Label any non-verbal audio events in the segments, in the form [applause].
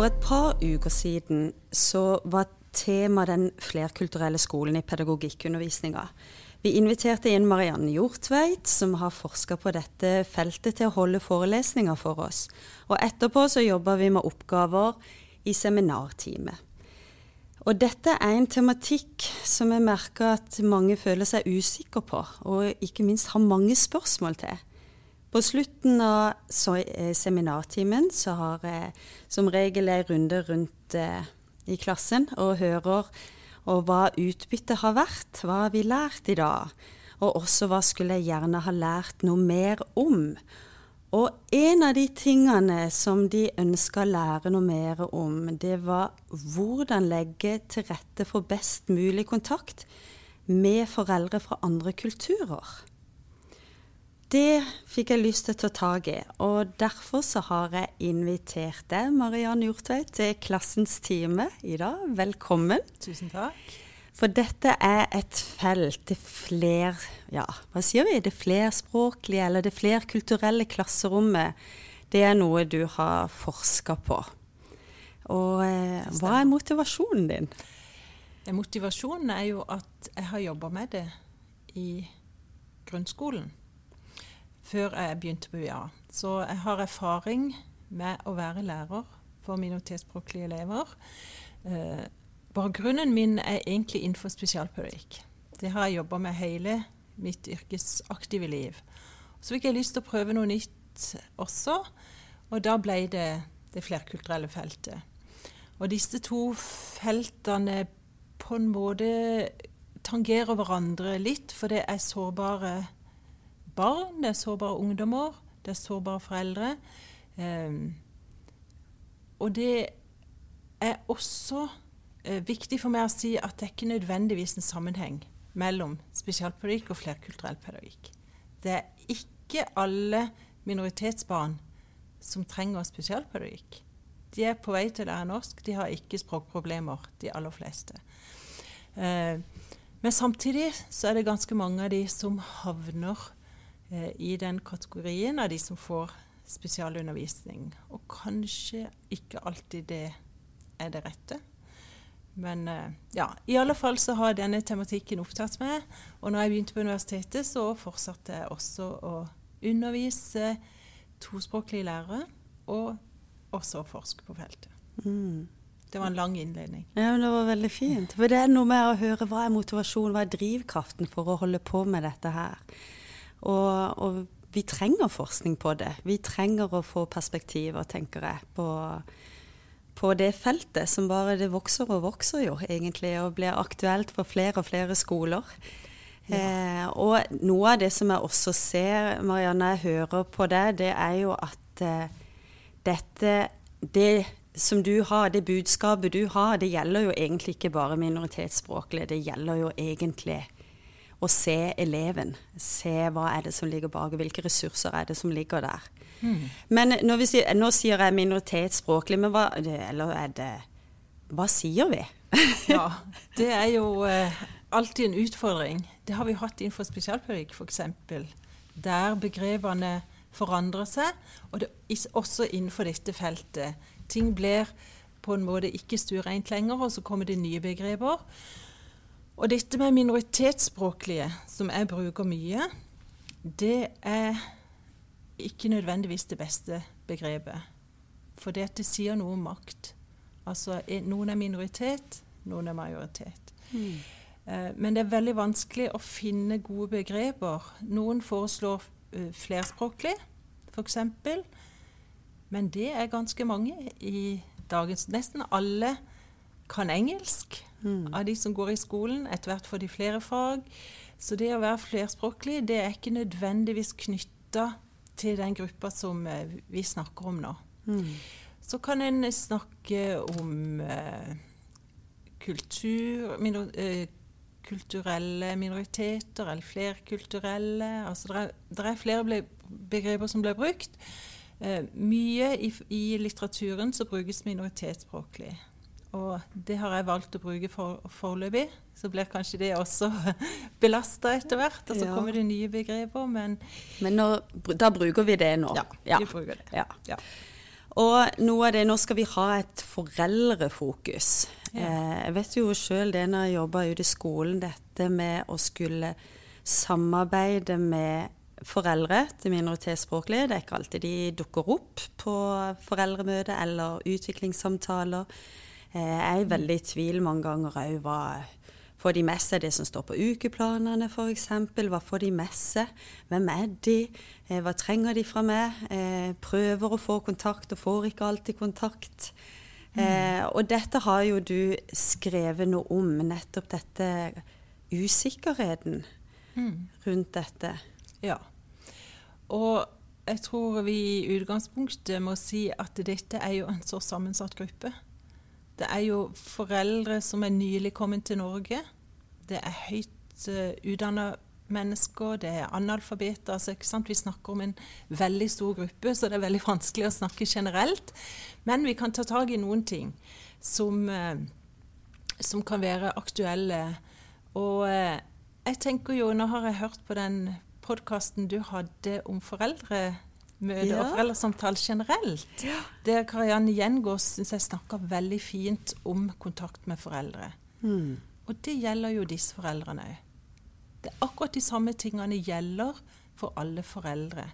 For et par uker siden så var tema den flerkulturelle skolen i pedagogikkundervisninga. Vi inviterte inn Marianne Hjortveit, som har forska på dette feltet, til å holde forelesninger for oss. Og etterpå så jobba vi med oppgaver i seminarteamet. Og dette er en tematikk som jeg merker at mange føler seg usikre på, og ikke minst har mange spørsmål til. På slutten av eh, seminartimen så har jeg som regel en runde rundt eh, i klassen og hører og hva utbyttet har vært, hva har vi lært i dag, og også hva skulle jeg gjerne ha lært noe mer om. Og en av de tingene som de ønska å lære noe mer om, det var hvordan legge til rette for best mulig kontakt med foreldre fra andre kulturer. Det fikk jeg lyst til å ta tak i, og derfor så har jeg invitert deg, Mariann Hjortveit, til Klassens time i dag. Velkommen. Tusen takk. For dette er et felt, det fler... Ja, hva sier vi? Det flerspråklige eller det flerkulturelle klasserommet. Det er noe du har forska på. Og eh, hva er motivasjonen din? Motivasjonen er jo at jeg har jobba med det i grunnskolen før jeg begynte på UiA. Så jeg har erfaring med å være lærer for minoritetsspråklige elever. Eh, bakgrunnen min er egentlig innenfor spesialpedagogikk. Det har jeg jobba med hele mitt yrkesaktive liv. Så fikk jeg lyst til å prøve noe nytt også, og da ble det det flerkulturelle feltet. Og disse to feltene på en måte tangerer hverandre litt, for det er sårbare barn, det er sårbare ungdommer, det er sårbare foreldre. Um, og det er også uh, viktig for meg å si at det er ikke nødvendigvis en sammenheng mellom spesialpedagogikk og flerkulturell pedagogikk. Det er ikke alle minoritetsbarn som trenger spesialpedagogikk. De er på vei til å lære norsk, de har ikke språkproblemer, de aller fleste. Uh, men samtidig så er det ganske mange av de som havner i den kategorien av de som får spesialundervisning. Og kanskje ikke alltid det er det rette. Men eh, ja, i alle fall så har denne tematikken opptatt meg. Og når jeg begynte på universitetet, så fortsatte jeg også å undervise tospråklige lærere, og også å forske på feltet. Mm. Det var en lang innledning. Ja, men Det var veldig fint. For det er noe med å høre hva er motivasjonen, hva er drivkraften for å holde på med dette her. Og, og, vi trenger forskning på det. Vi trenger å få perspektiver, tenker jeg, på, på det feltet som bare det vokser og vokser jo, egentlig, og blir aktuelt for flere og flere skoler. Ja. Eh, og noe av det som jeg også ser, Marianne, jeg hører på deg, det er jo at eh, dette det som du har, det budskapet du har, det gjelder jo egentlig ikke bare minoritetsspråklige. Det gjelder jo egentlig å se eleven. Se hva er det som ligger bak, hvilke ressurser er det som ligger der. Mm. Men sier, nå sier jeg minoritetsspråklig, men hva, eller er det Hva sier vi? ja, [laughs] det er jo eh, alltid en utfordring. Det har vi hatt innenfor spesialpedagogikk f.eks. Der begrepene forandrer seg, og det, også innenfor dette feltet. Ting blir på en måte ikke stuereint lenger, og så kommer det nye begreper. Og dette med minoritetsspråklige, som jeg bruker mye, det er ikke nødvendigvis det beste begrepet. For det, det sier noe om makt. Altså noen er minoritet, noen er majoritet. Mm. Eh, men det er veldig vanskelig å finne gode begreper. Noen foreslår uh, flerspråklig, f.eks. Men det er ganske mange i dagens Nesten alle kan engelsk mm. av de som går i skolen. Etter hvert får de flere fag. Så det å være flerspråklig det er ikke nødvendigvis knytta til den gruppa som eh, vi snakker om nå. Mm. Så kan en snakke om eh, kultur, minor, eh, kulturelle minoriteter eller flerkulturelle. Altså det er, det er flere begreper som blir brukt. Eh, mye i, i, litteraturen så brukes minoritetsspråklig. Og det har jeg valgt å bruke for, foreløpig. Så blir kanskje det også [laughs] belasta etter hvert. Og så ja. kommer det nye begreper, men Men når, da bruker vi det nå? Ja, vi bruker det. Ja. ja. Og noe av det, nå skal vi ha et foreldrefokus. Ja. Eh, jeg vet jo sjøl det når jeg jobba ute i skolen, dette med å skulle samarbeide med foreldre til minoritetsspråklige. Det er ikke alltid de dukker opp på foreldremøte eller utviklingssamtaler. Eh, jeg er veldig i tvil mange ganger òg hva Får de med seg det som står på ukeplanene f.eks.? Hva får de med seg? Hvem er de? Eh, hva trenger de fra meg? Eh, prøver å få kontakt og får ikke alltid kontakt. Eh, og dette har jo du skrevet noe om, nettopp dette usikkerheten rundt dette. Ja. Og jeg tror vi i utgangspunktet må si at dette er jo en så sammensatt gruppe. Det er jo foreldre som er nylig kommet til Norge. Det er høyt uh, utdanna mennesker, det er analfabeter. Altså, Vi snakker om en veldig stor gruppe, så det er veldig vanskelig å snakke generelt. Men vi kan ta tak i noen ting som, uh, som kan være aktuelle. Og uh, jeg tenker jo, nå har jeg hørt på den podkasten du hadde om foreldre møte ja. og foreldresamtale generelt. Ja. Der Karianne Gjengås syns jeg snakker veldig fint om kontakt med foreldre. Mm. Og det gjelder jo disse foreldrene òg. Det er akkurat de samme tingene gjelder for alle foreldre.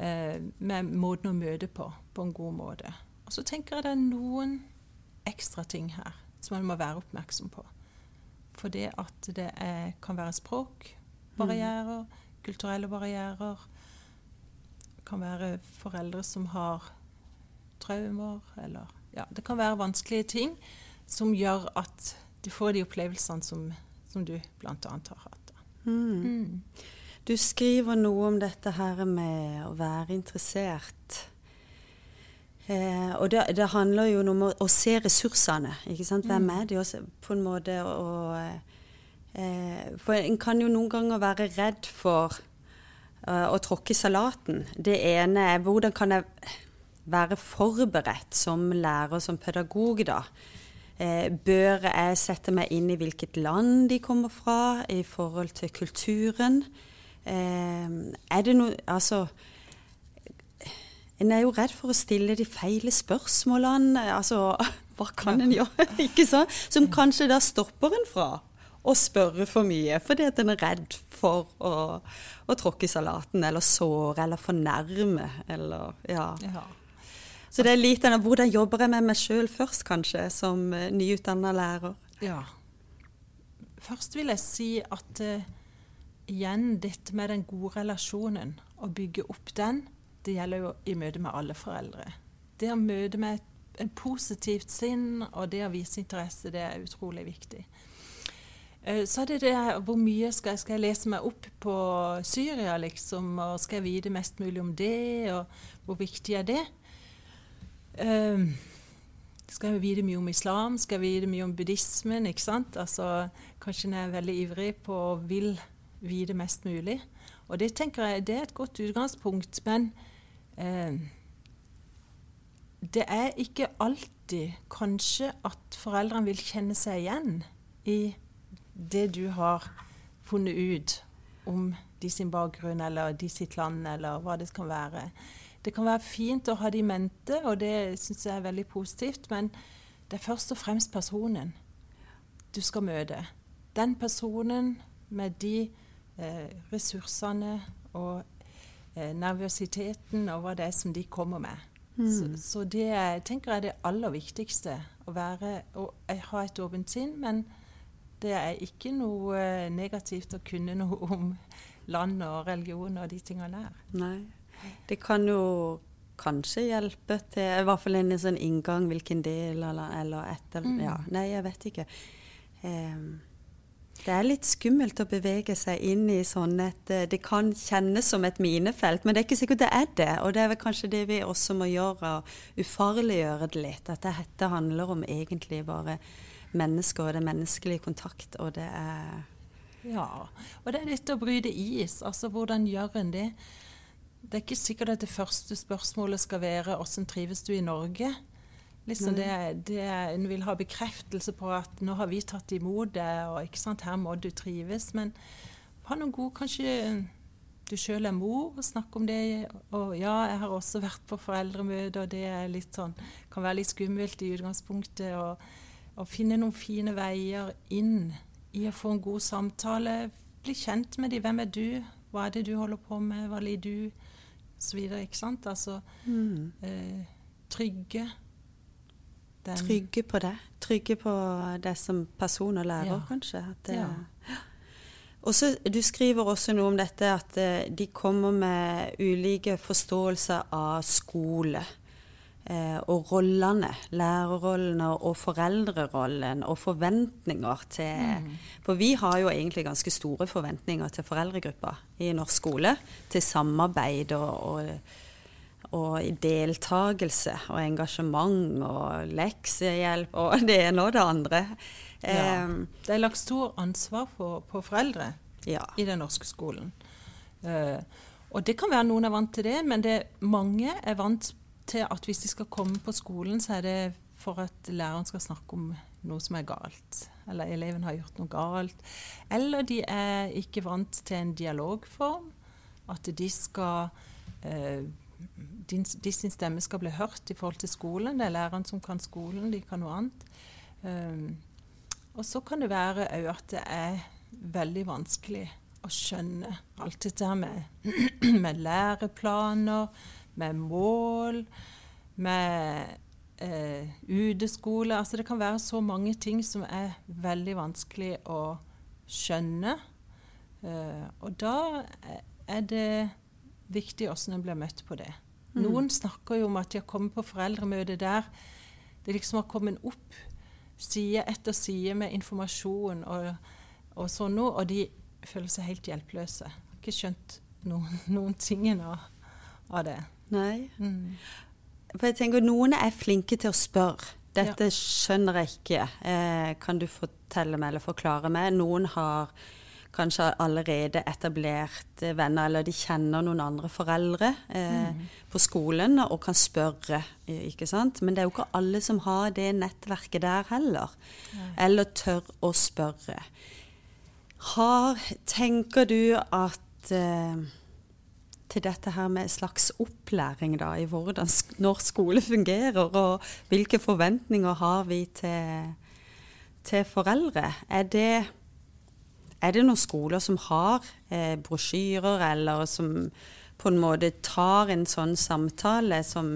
Eh, med måten å møte på, på en god måte. Og så tenker jeg det er noen ekstra ting her som man må være oppmerksom på. For det at det er, kan være språkbarrierer, mm. kulturelle barrierer, kan være foreldre som har traumer, eller ja, Det kan være vanskelige ting som gjør at du får de opplevelsene som, som du bl.a. har hatt. Mm. Mm. Du skriver noe om dette her med å være interessert. Eh, og det, det, handler jo om å, å, se ressursene. ikke sant? Hvem mm. er de? Også, på en måte å eh, For en kan jo noen ganger være redd for Eh, å tråkke i salaten. Det ene er hvordan kan jeg være forberedt som lærer, som pedagog, da? Eh, bør jeg sette meg inn i hvilket land de kommer fra i forhold til kulturen? Eh, er det noe Altså En er jo redd for å stille de feile spørsmålene. Altså, [laughs] hva kan en gjøre? [laughs] Ikke sant? Som kanskje da stopper en fra å spørre for mye fordi at en er redd for å, å tråkke i salaten eller såre eller fornærme eller ja. ja. Så det er litt av hvordan jobber jeg med meg sjøl først, kanskje, som uh, nyutdanna lærer. Ja. Først vil jeg si at uh, igjen dette med den gode relasjonen, å bygge opp den, det gjelder jo i møte med alle foreldre. Det å møte med et, et positivt sinn og det å vise interesse, det er utrolig viktig. Eh, så er det det hvor mye skal, skal, jeg lese meg opp på Syria, liksom, og skal jeg vite mest mulig om det, og hvor viktig er det? Um, skal jeg vite mye om islam? Skal jeg vite mye om buddhismen? ikke sant? Altså, Kanskje jeg er veldig ivrig på å vil vite mest mulig. Og det tenker jeg det er et godt utgangspunkt, men um, det er ikke alltid kanskje at foreldrene vil kjenne seg igjen i det du har funnet ut om de sin bakgrunn eller de sitt land, eller hva det kan være. Det kan være fint å ha det i mente, og det syns jeg er veldig positivt, men det er først og fremst personen du skal møte. Den personen med de eh, ressursene og eh, nervøsiteten og hva det er som de kommer med. Mm. Så, så, det tenker jeg er det aller viktigste. Å være, og ha et åpent sinn, men det er ikke noe eh, negativt å kunne noe [laughs] om land og religion og de tingene der. Nei. Det kan jo kanskje hjelpe til i hvert fall en sånn inngang, hvilken del eller, eller etter mm. Ja, nei, jeg vet ikke. Um, det er litt skummelt å bevege seg inn i sånn et eh, Det kan kjennes som et minefelt, men det er ikke sikkert det er det. Og det er vel kanskje det vi også må gjøre, ufarliggjøre det litt. At dette handler om egentlig bare mennesker og det er menneskelig kontakt, og det er Ja. Og det er dette å bryte is. Altså hvordan gjør en det? Det er ikke sikkert at det første spørsmålet skal være 'Hvordan trives du i Norge?' Liksom det, det, En vil ha bekreftelse på at 'nå har vi tatt imot det', og ikke sant, 'her må du trives'. Men ha noen gode kanskje du sjøl er mor, og snakk om det. Og ja, jeg har også vært på foreldremøte, og det er litt sånn, kan være litt skummelt i utgangspunktet. Å finne noen fine veier inn i å få en god samtale. Bli kjent med dem. Hvem er du? Hva er det du holder på med? Hva liker du? Så videre, ikke sant? Altså mm. eh, trygge. Den. Trygge på det. Trygge på det som person og lærer, ja. kanskje. Det, ja. Og så, Du skriver også noe om dette at eh, de kommer med ulike forståelser av skole. Eh, og rollene, lærerrollene og foreldrerollen og forventninger til mm. For vi har jo egentlig ganske store forventninger til foreldregruppa i norsk skole. Til samarbeid og, og, og deltakelse og engasjement og leksehjelp og [laughs] det ene og det andre. Ja. Det er lagt stor ansvar på, på foreldre ja. i den norske skolen. Uh, og det kan være noen er vant til det, men det, mange er vant til at hvis de skal komme på skolen, så er det for at læreren skal snakke om noe som er galt. Eller eleven har gjort noe galt. Eller de er ikke vant til en dialogform. At de skal eh, din, de sin stemme skal bli hørt i forhold til skolen. Det er læreren som kan skolen, de kan noe annet. Um, og så kan det være òg at det er veldig vanskelig å skjønne alt dette med, [clears throat] med læreplaner, med mål, med eh, uteskole. Altså det kan være så mange ting som er veldig vanskelig å skjønne. Eh, og da er det viktig hvordan en blir møtt på det. Mm. Noen snakker jo om at de har kommet på foreldremøte der det liksom har kommet opp side etter side med informasjon og, og sånn noe, og de føler seg helt hjelpeløse. Ikke skjønt noen, [laughs] noen ting av, av, det. Nei. Mm. For jeg tenker Noen er flinke til å spørre. Dette ja. skjønner jeg ikke. Eh, kan du fortelle meg eller forklare meg? Noen har kanskje allerede etablert eh, venner, eller de kjenner noen andre foreldre eh, mm. på skolen og kan spørre. ikke sant? Men det er jo ikke alle som har det nettverket der heller. Nei. Eller tør å spørre. Har, tenker du at eh, til dette her med slags opplæring da, i hvordan norsk skole fungerer, og hvilke forventninger har vi til, til foreldre? Er det er det noen skoler som har eh, brosjyrer, eller som på en måte tar en sånn samtale som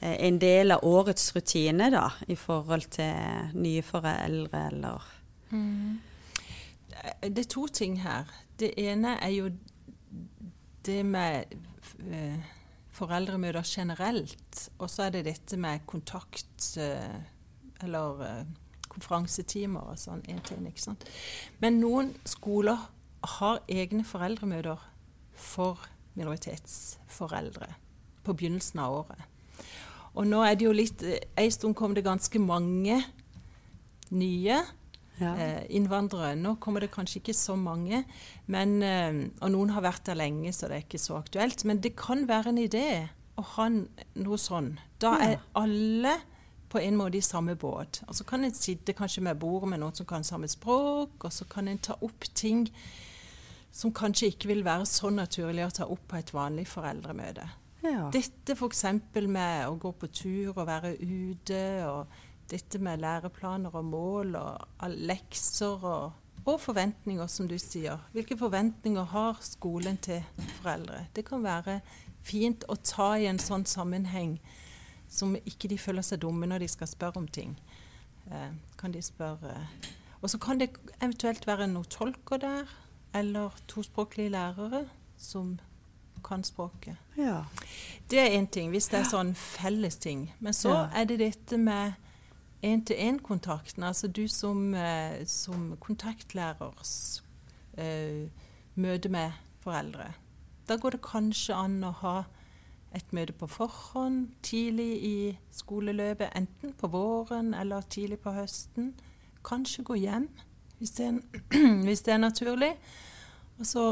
eh, en del av årets rutine, da, i forhold til nye foreldre, eller mm. Det er to ting her. Det ene er jo det med eh, foreldremøter generelt, og så er det dette med kontakt eh, eller eh, konferansetimer og sånn. Til ikke sant? Men noen skoler har egne foreldremøter for minoritetsforeldre på begynnelsen av året. Og nå er det jo litt En stund kom det ganske mange nye ja. eh, innvandrere. Nå kommer det kanskje ikke så mange, men, eh, og noen har vært der lenge, så det er ikke så aktuelt. Men det kan være en idé å ha noe sånn. Da er alle på en måte i samme båt. Og så kan en sitte kanskje med bordet med noen som kan samme språk, og så kan en ta opp ting som kanskje ikke vil være så naturlig å ta opp på et vanlig foreldremøte. Ja. Dette f.eks. med å gå på tur og være ute, og dette med læreplaner og mål og lekser og, og forventninger, som du sier. Hvilke forventninger har skolen til foreldre? Det kan være fint å ta i en sånn sammenheng som ikke de føler seg dumme når de skal spørre om ting. Eh, kan de spørre Og så kan det eventuelt være noen tolker der, eller tospråklige lærere som kan språket. Ja. Det er én ting, hvis det er sånn felles ting. Men så ja. er det dette med én-til-én-kontakten. Altså du som, eh, som kontaktlærers eh, møte med foreldre. Da går det kanskje an å ha et møte på forhånd tidlig i skoleløpet, enten på våren eller tidlig på høsten. Kanskje gå hjem, hvis det er, [clears throat] hvis det er naturlig. Og så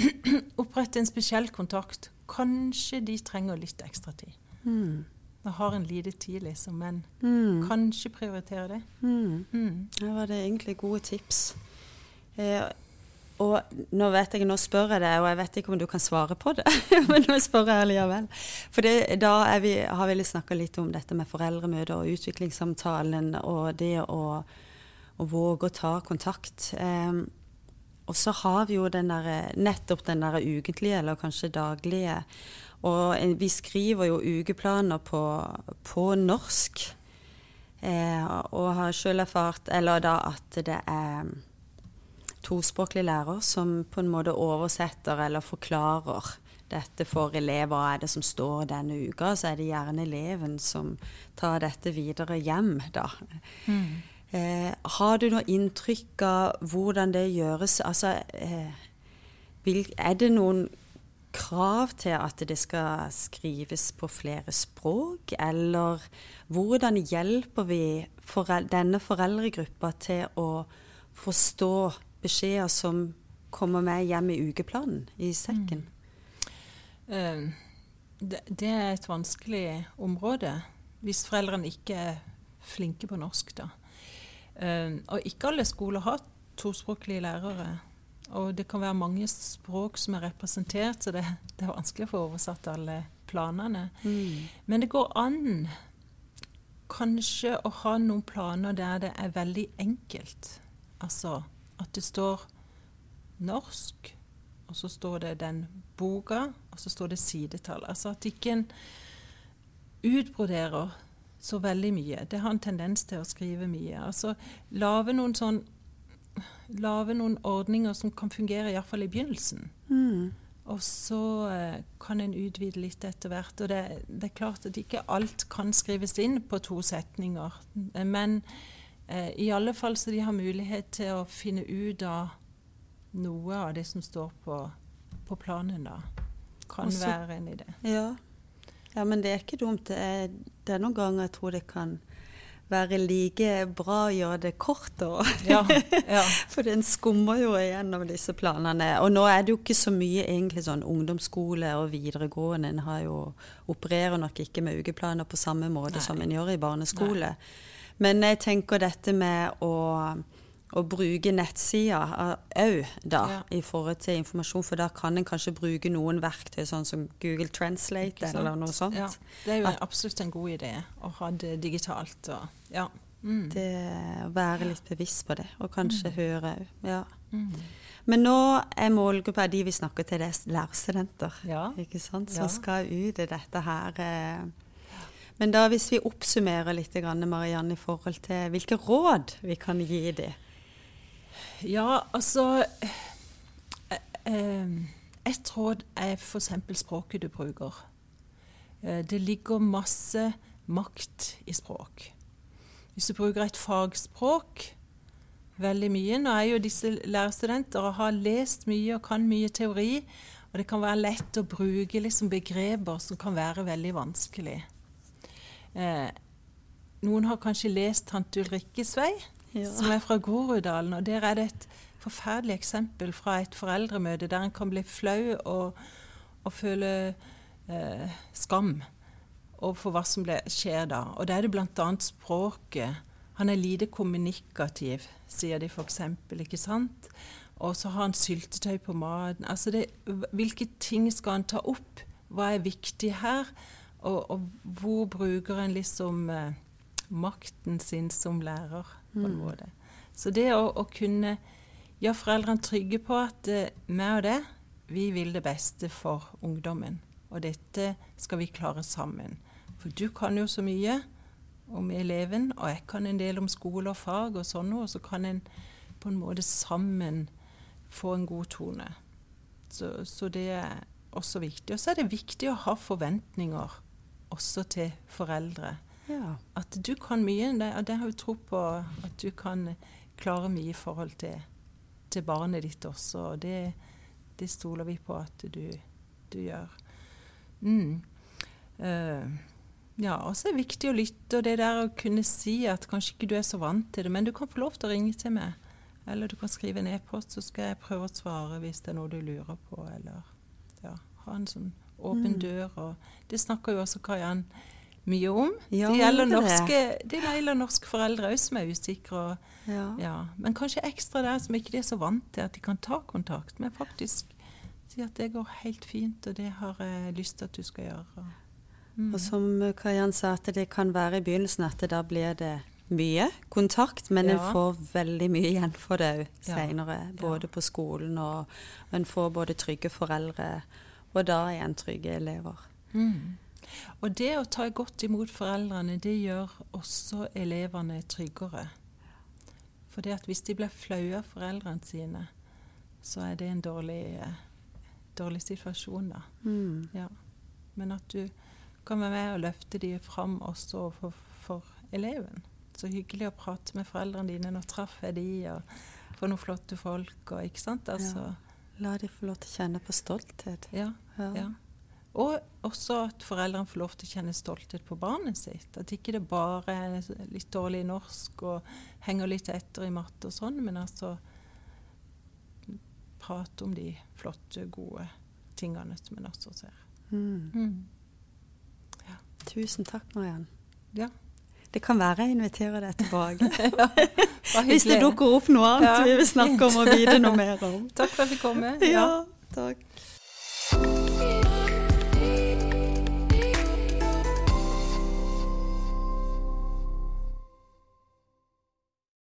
[clears throat] opprette en spesiell kontakt. Kanskje de trenger litt ekstra tid. Mm. Jeg har en lite tid, liksom, men mm. kanskje prioritere det. Mm. Mm. Det var det egentlig gode tips. Eh, og nå vet jeg, nå spør jeg deg, og jeg vet ikke om du kan svare på det, [laughs] men nå spør jeg likevel. For det, da vi, har vi snakka litt om dette med foreldremøter og utviklingssamtalen og det å, å våge å ta kontakt. Eh, og så har vi jo den der, nettopp den der ukentlige, eller kanskje daglige. Og vi skriver jo ukeplaner på, på norsk. Eh, og har sjøl erfart eller da at det er tospråklig lærer som på en måte oversetter eller forklarer dette for elever. Hva er det som står denne uka? Så er det gjerne eleven som tar dette videre hjem, da. Mm. Eh, har du noe inntrykk av hvordan det gjøres? Altså, eh, vil, er det noen krav til at det skal skrives på flere språk, eller hvordan hjelper vi forel denne foreldregruppa til å forstå beskjeder som kommer med hjem i ukeplanen, i sekken? Mm. Uh, det, det, er et vanskelig område hvis foreldrene ikke er flinke på norsk. da. Uh, og ikke alle skoler har tospråklige lærere. Og det kan være mange språk som er representert, så det, det er vanskelig å få oversatt alle planene. Mm. Men det går an kanskje å ha noen planer der det er veldig enkelt. Altså at det står norsk, og så står det den boka, og så står det sidetall. Altså at ikke en utbroderer så veldig mye. Det har en tendens til å skrive mye. Altså lage noen sånn Lage noen ordninger som kan fungere, iallfall i begynnelsen. Mm. Og så eh, kan en utvide litt etter hvert. Og det, det, er klart at ikke alt kan skrives inn på to setninger. Men Eh, I alle fall så de har mulighet til å finne ut av noe av det som står på, på planen, da. Kan Også, være en idé. Ja. ja. men det er ikke dumt. Det er, det er noen ganger jeg tror det kan være like bra å gjøre det kort. [laughs] Ja, ja. For den skummer jo igjennom disse planene. Og nå er det jo ikke så mye egentlig sånn ungdomsskole og videregående. En har jo, opererer nok ikke med ukeplaner på samme måte Nei. som en gjør i barneskole. Nei. Men jeg tenker dette med å, å bruke nettsider òg, da, ja. i forhold til informasjon. For da kan en kanskje bruke noen verktøy, sånn som Google Translate eller noe sånt. Ja. Det er jo At, absolutt en god idé å ha det digitalt. Og, ja. Mm. Det Å være litt bevisst på det, og kanskje mm. høre òg. Ja. Mm. Men nå er målgruppa de vi snakker til, det er lærerstudenter. Ja. Ikke sant? Som skal ut i dette her. Eh, men da hvis vi oppsummerer litt, Marianne, i forhold til hvilke råd vi kan gi dem? Ja, altså Et råd er f.eks. språket du bruker. Eh, det ligger masse makt i språk. Hvis du bruker et fagspråk veldig mye Nå er jo disse lærerstudenter og har lest mye og kan mye teori, og det kan være lett å bruke liksom begreper som kan være veldig vanskelig. Eh, noen har kanskje lest tante Ulrikkes vei, ja. som er fra Groruddalen. Og der er det et forferdelig eksempel fra et foreldremøte der en kan bli flau og, og føle eh, skam overfor hva som ble, skjer da. Og da er det bl.a. språket. Han er lite kommunikativ, sier de f.eks. Ikke sant? Og så har han syltetøy på maten. Altså det, hvilke ting skal han ta opp? Hva er viktig her? Og, og hvor bruker en liksom eh, makten sin som lærer, på en mm. måte. Så det å, å kunne gjøre foreldrene trygge på at vi og det, vi vil det beste for ungdommen. Og dette skal vi klare sammen. For du kan jo så mye om eleven, og jeg kan en del om skole og fag og sånn noe, og så kan en på en måte sammen få en god tone. Så, så det er også viktig. Og så er det viktig å ha forventninger også til foreldre. Ja. At du kan mye. Det, har jeg tro på at du kan klare mye i forhold til, til barnet ditt også. Og det, det, stoler vi på at du, du gjør. Mm. Uh, ja, og så er det viktig å lytte, og det der å kunne si at kanskje ikke du er så vant til det, men du kan få lov til å ringe til meg. Eller du kan skrive en e-post, så skal jeg prøve å svare hvis det er noe du lurer på. Eller ja, ha en sånn åpen mm. dør. Og det snakker jo også Kariann mye om. Ja, det, gjelder det er norske, det gjelder norske foreldre òg som er usikre. Og, Ja. ja. Men kanskje ekstra der som ikke de er så vant til at de kan ta kontakt, men faktisk si at det går helt fint, og det har jeg lyst til at du skal gjøre. Mm. Og som Kariann sa, at det kan være i begynnelsen at da blir det mye kontakt, men en får veldig mye igjen for det òg Ja. seinere. Både Ja. på skolen og en får både trygge foreldre og da igjen trygge elever. Mm. Og det å ta godt imot foreldrene, det gjør også elevene tryggere. For det at hvis de blir flaue av foreldrene sine, så er det en dårlig, dårlig situasjon, da. Mm. Ja. Men at du kan være med og løfte de fram også for, for eleven. Så hyggelig å prate med foreldrene dine. Nå traff jeg de, og for noen flotte folk, og ikke sant. Altså, La de få lov til å kjenne på stolthet. ja. Ja. Ja. Og også at foreldrene får lov til å kjenne stolthet på barnet sitt. At ikke det bare er litt dårlig i norsk og henger litt etter i matte og sånn, men altså prate om de flotte, gode tingene som en også ser. Mm. Mm. Tusen takk, Mariann. Ja. Det kan være jeg inviterer deg tilbake. [laughs] ja, Hvis det dukker opp noe annet Ja, vi vil snakke om og vite noe mer om. Takk for at jeg fikk komme. Ja, takk.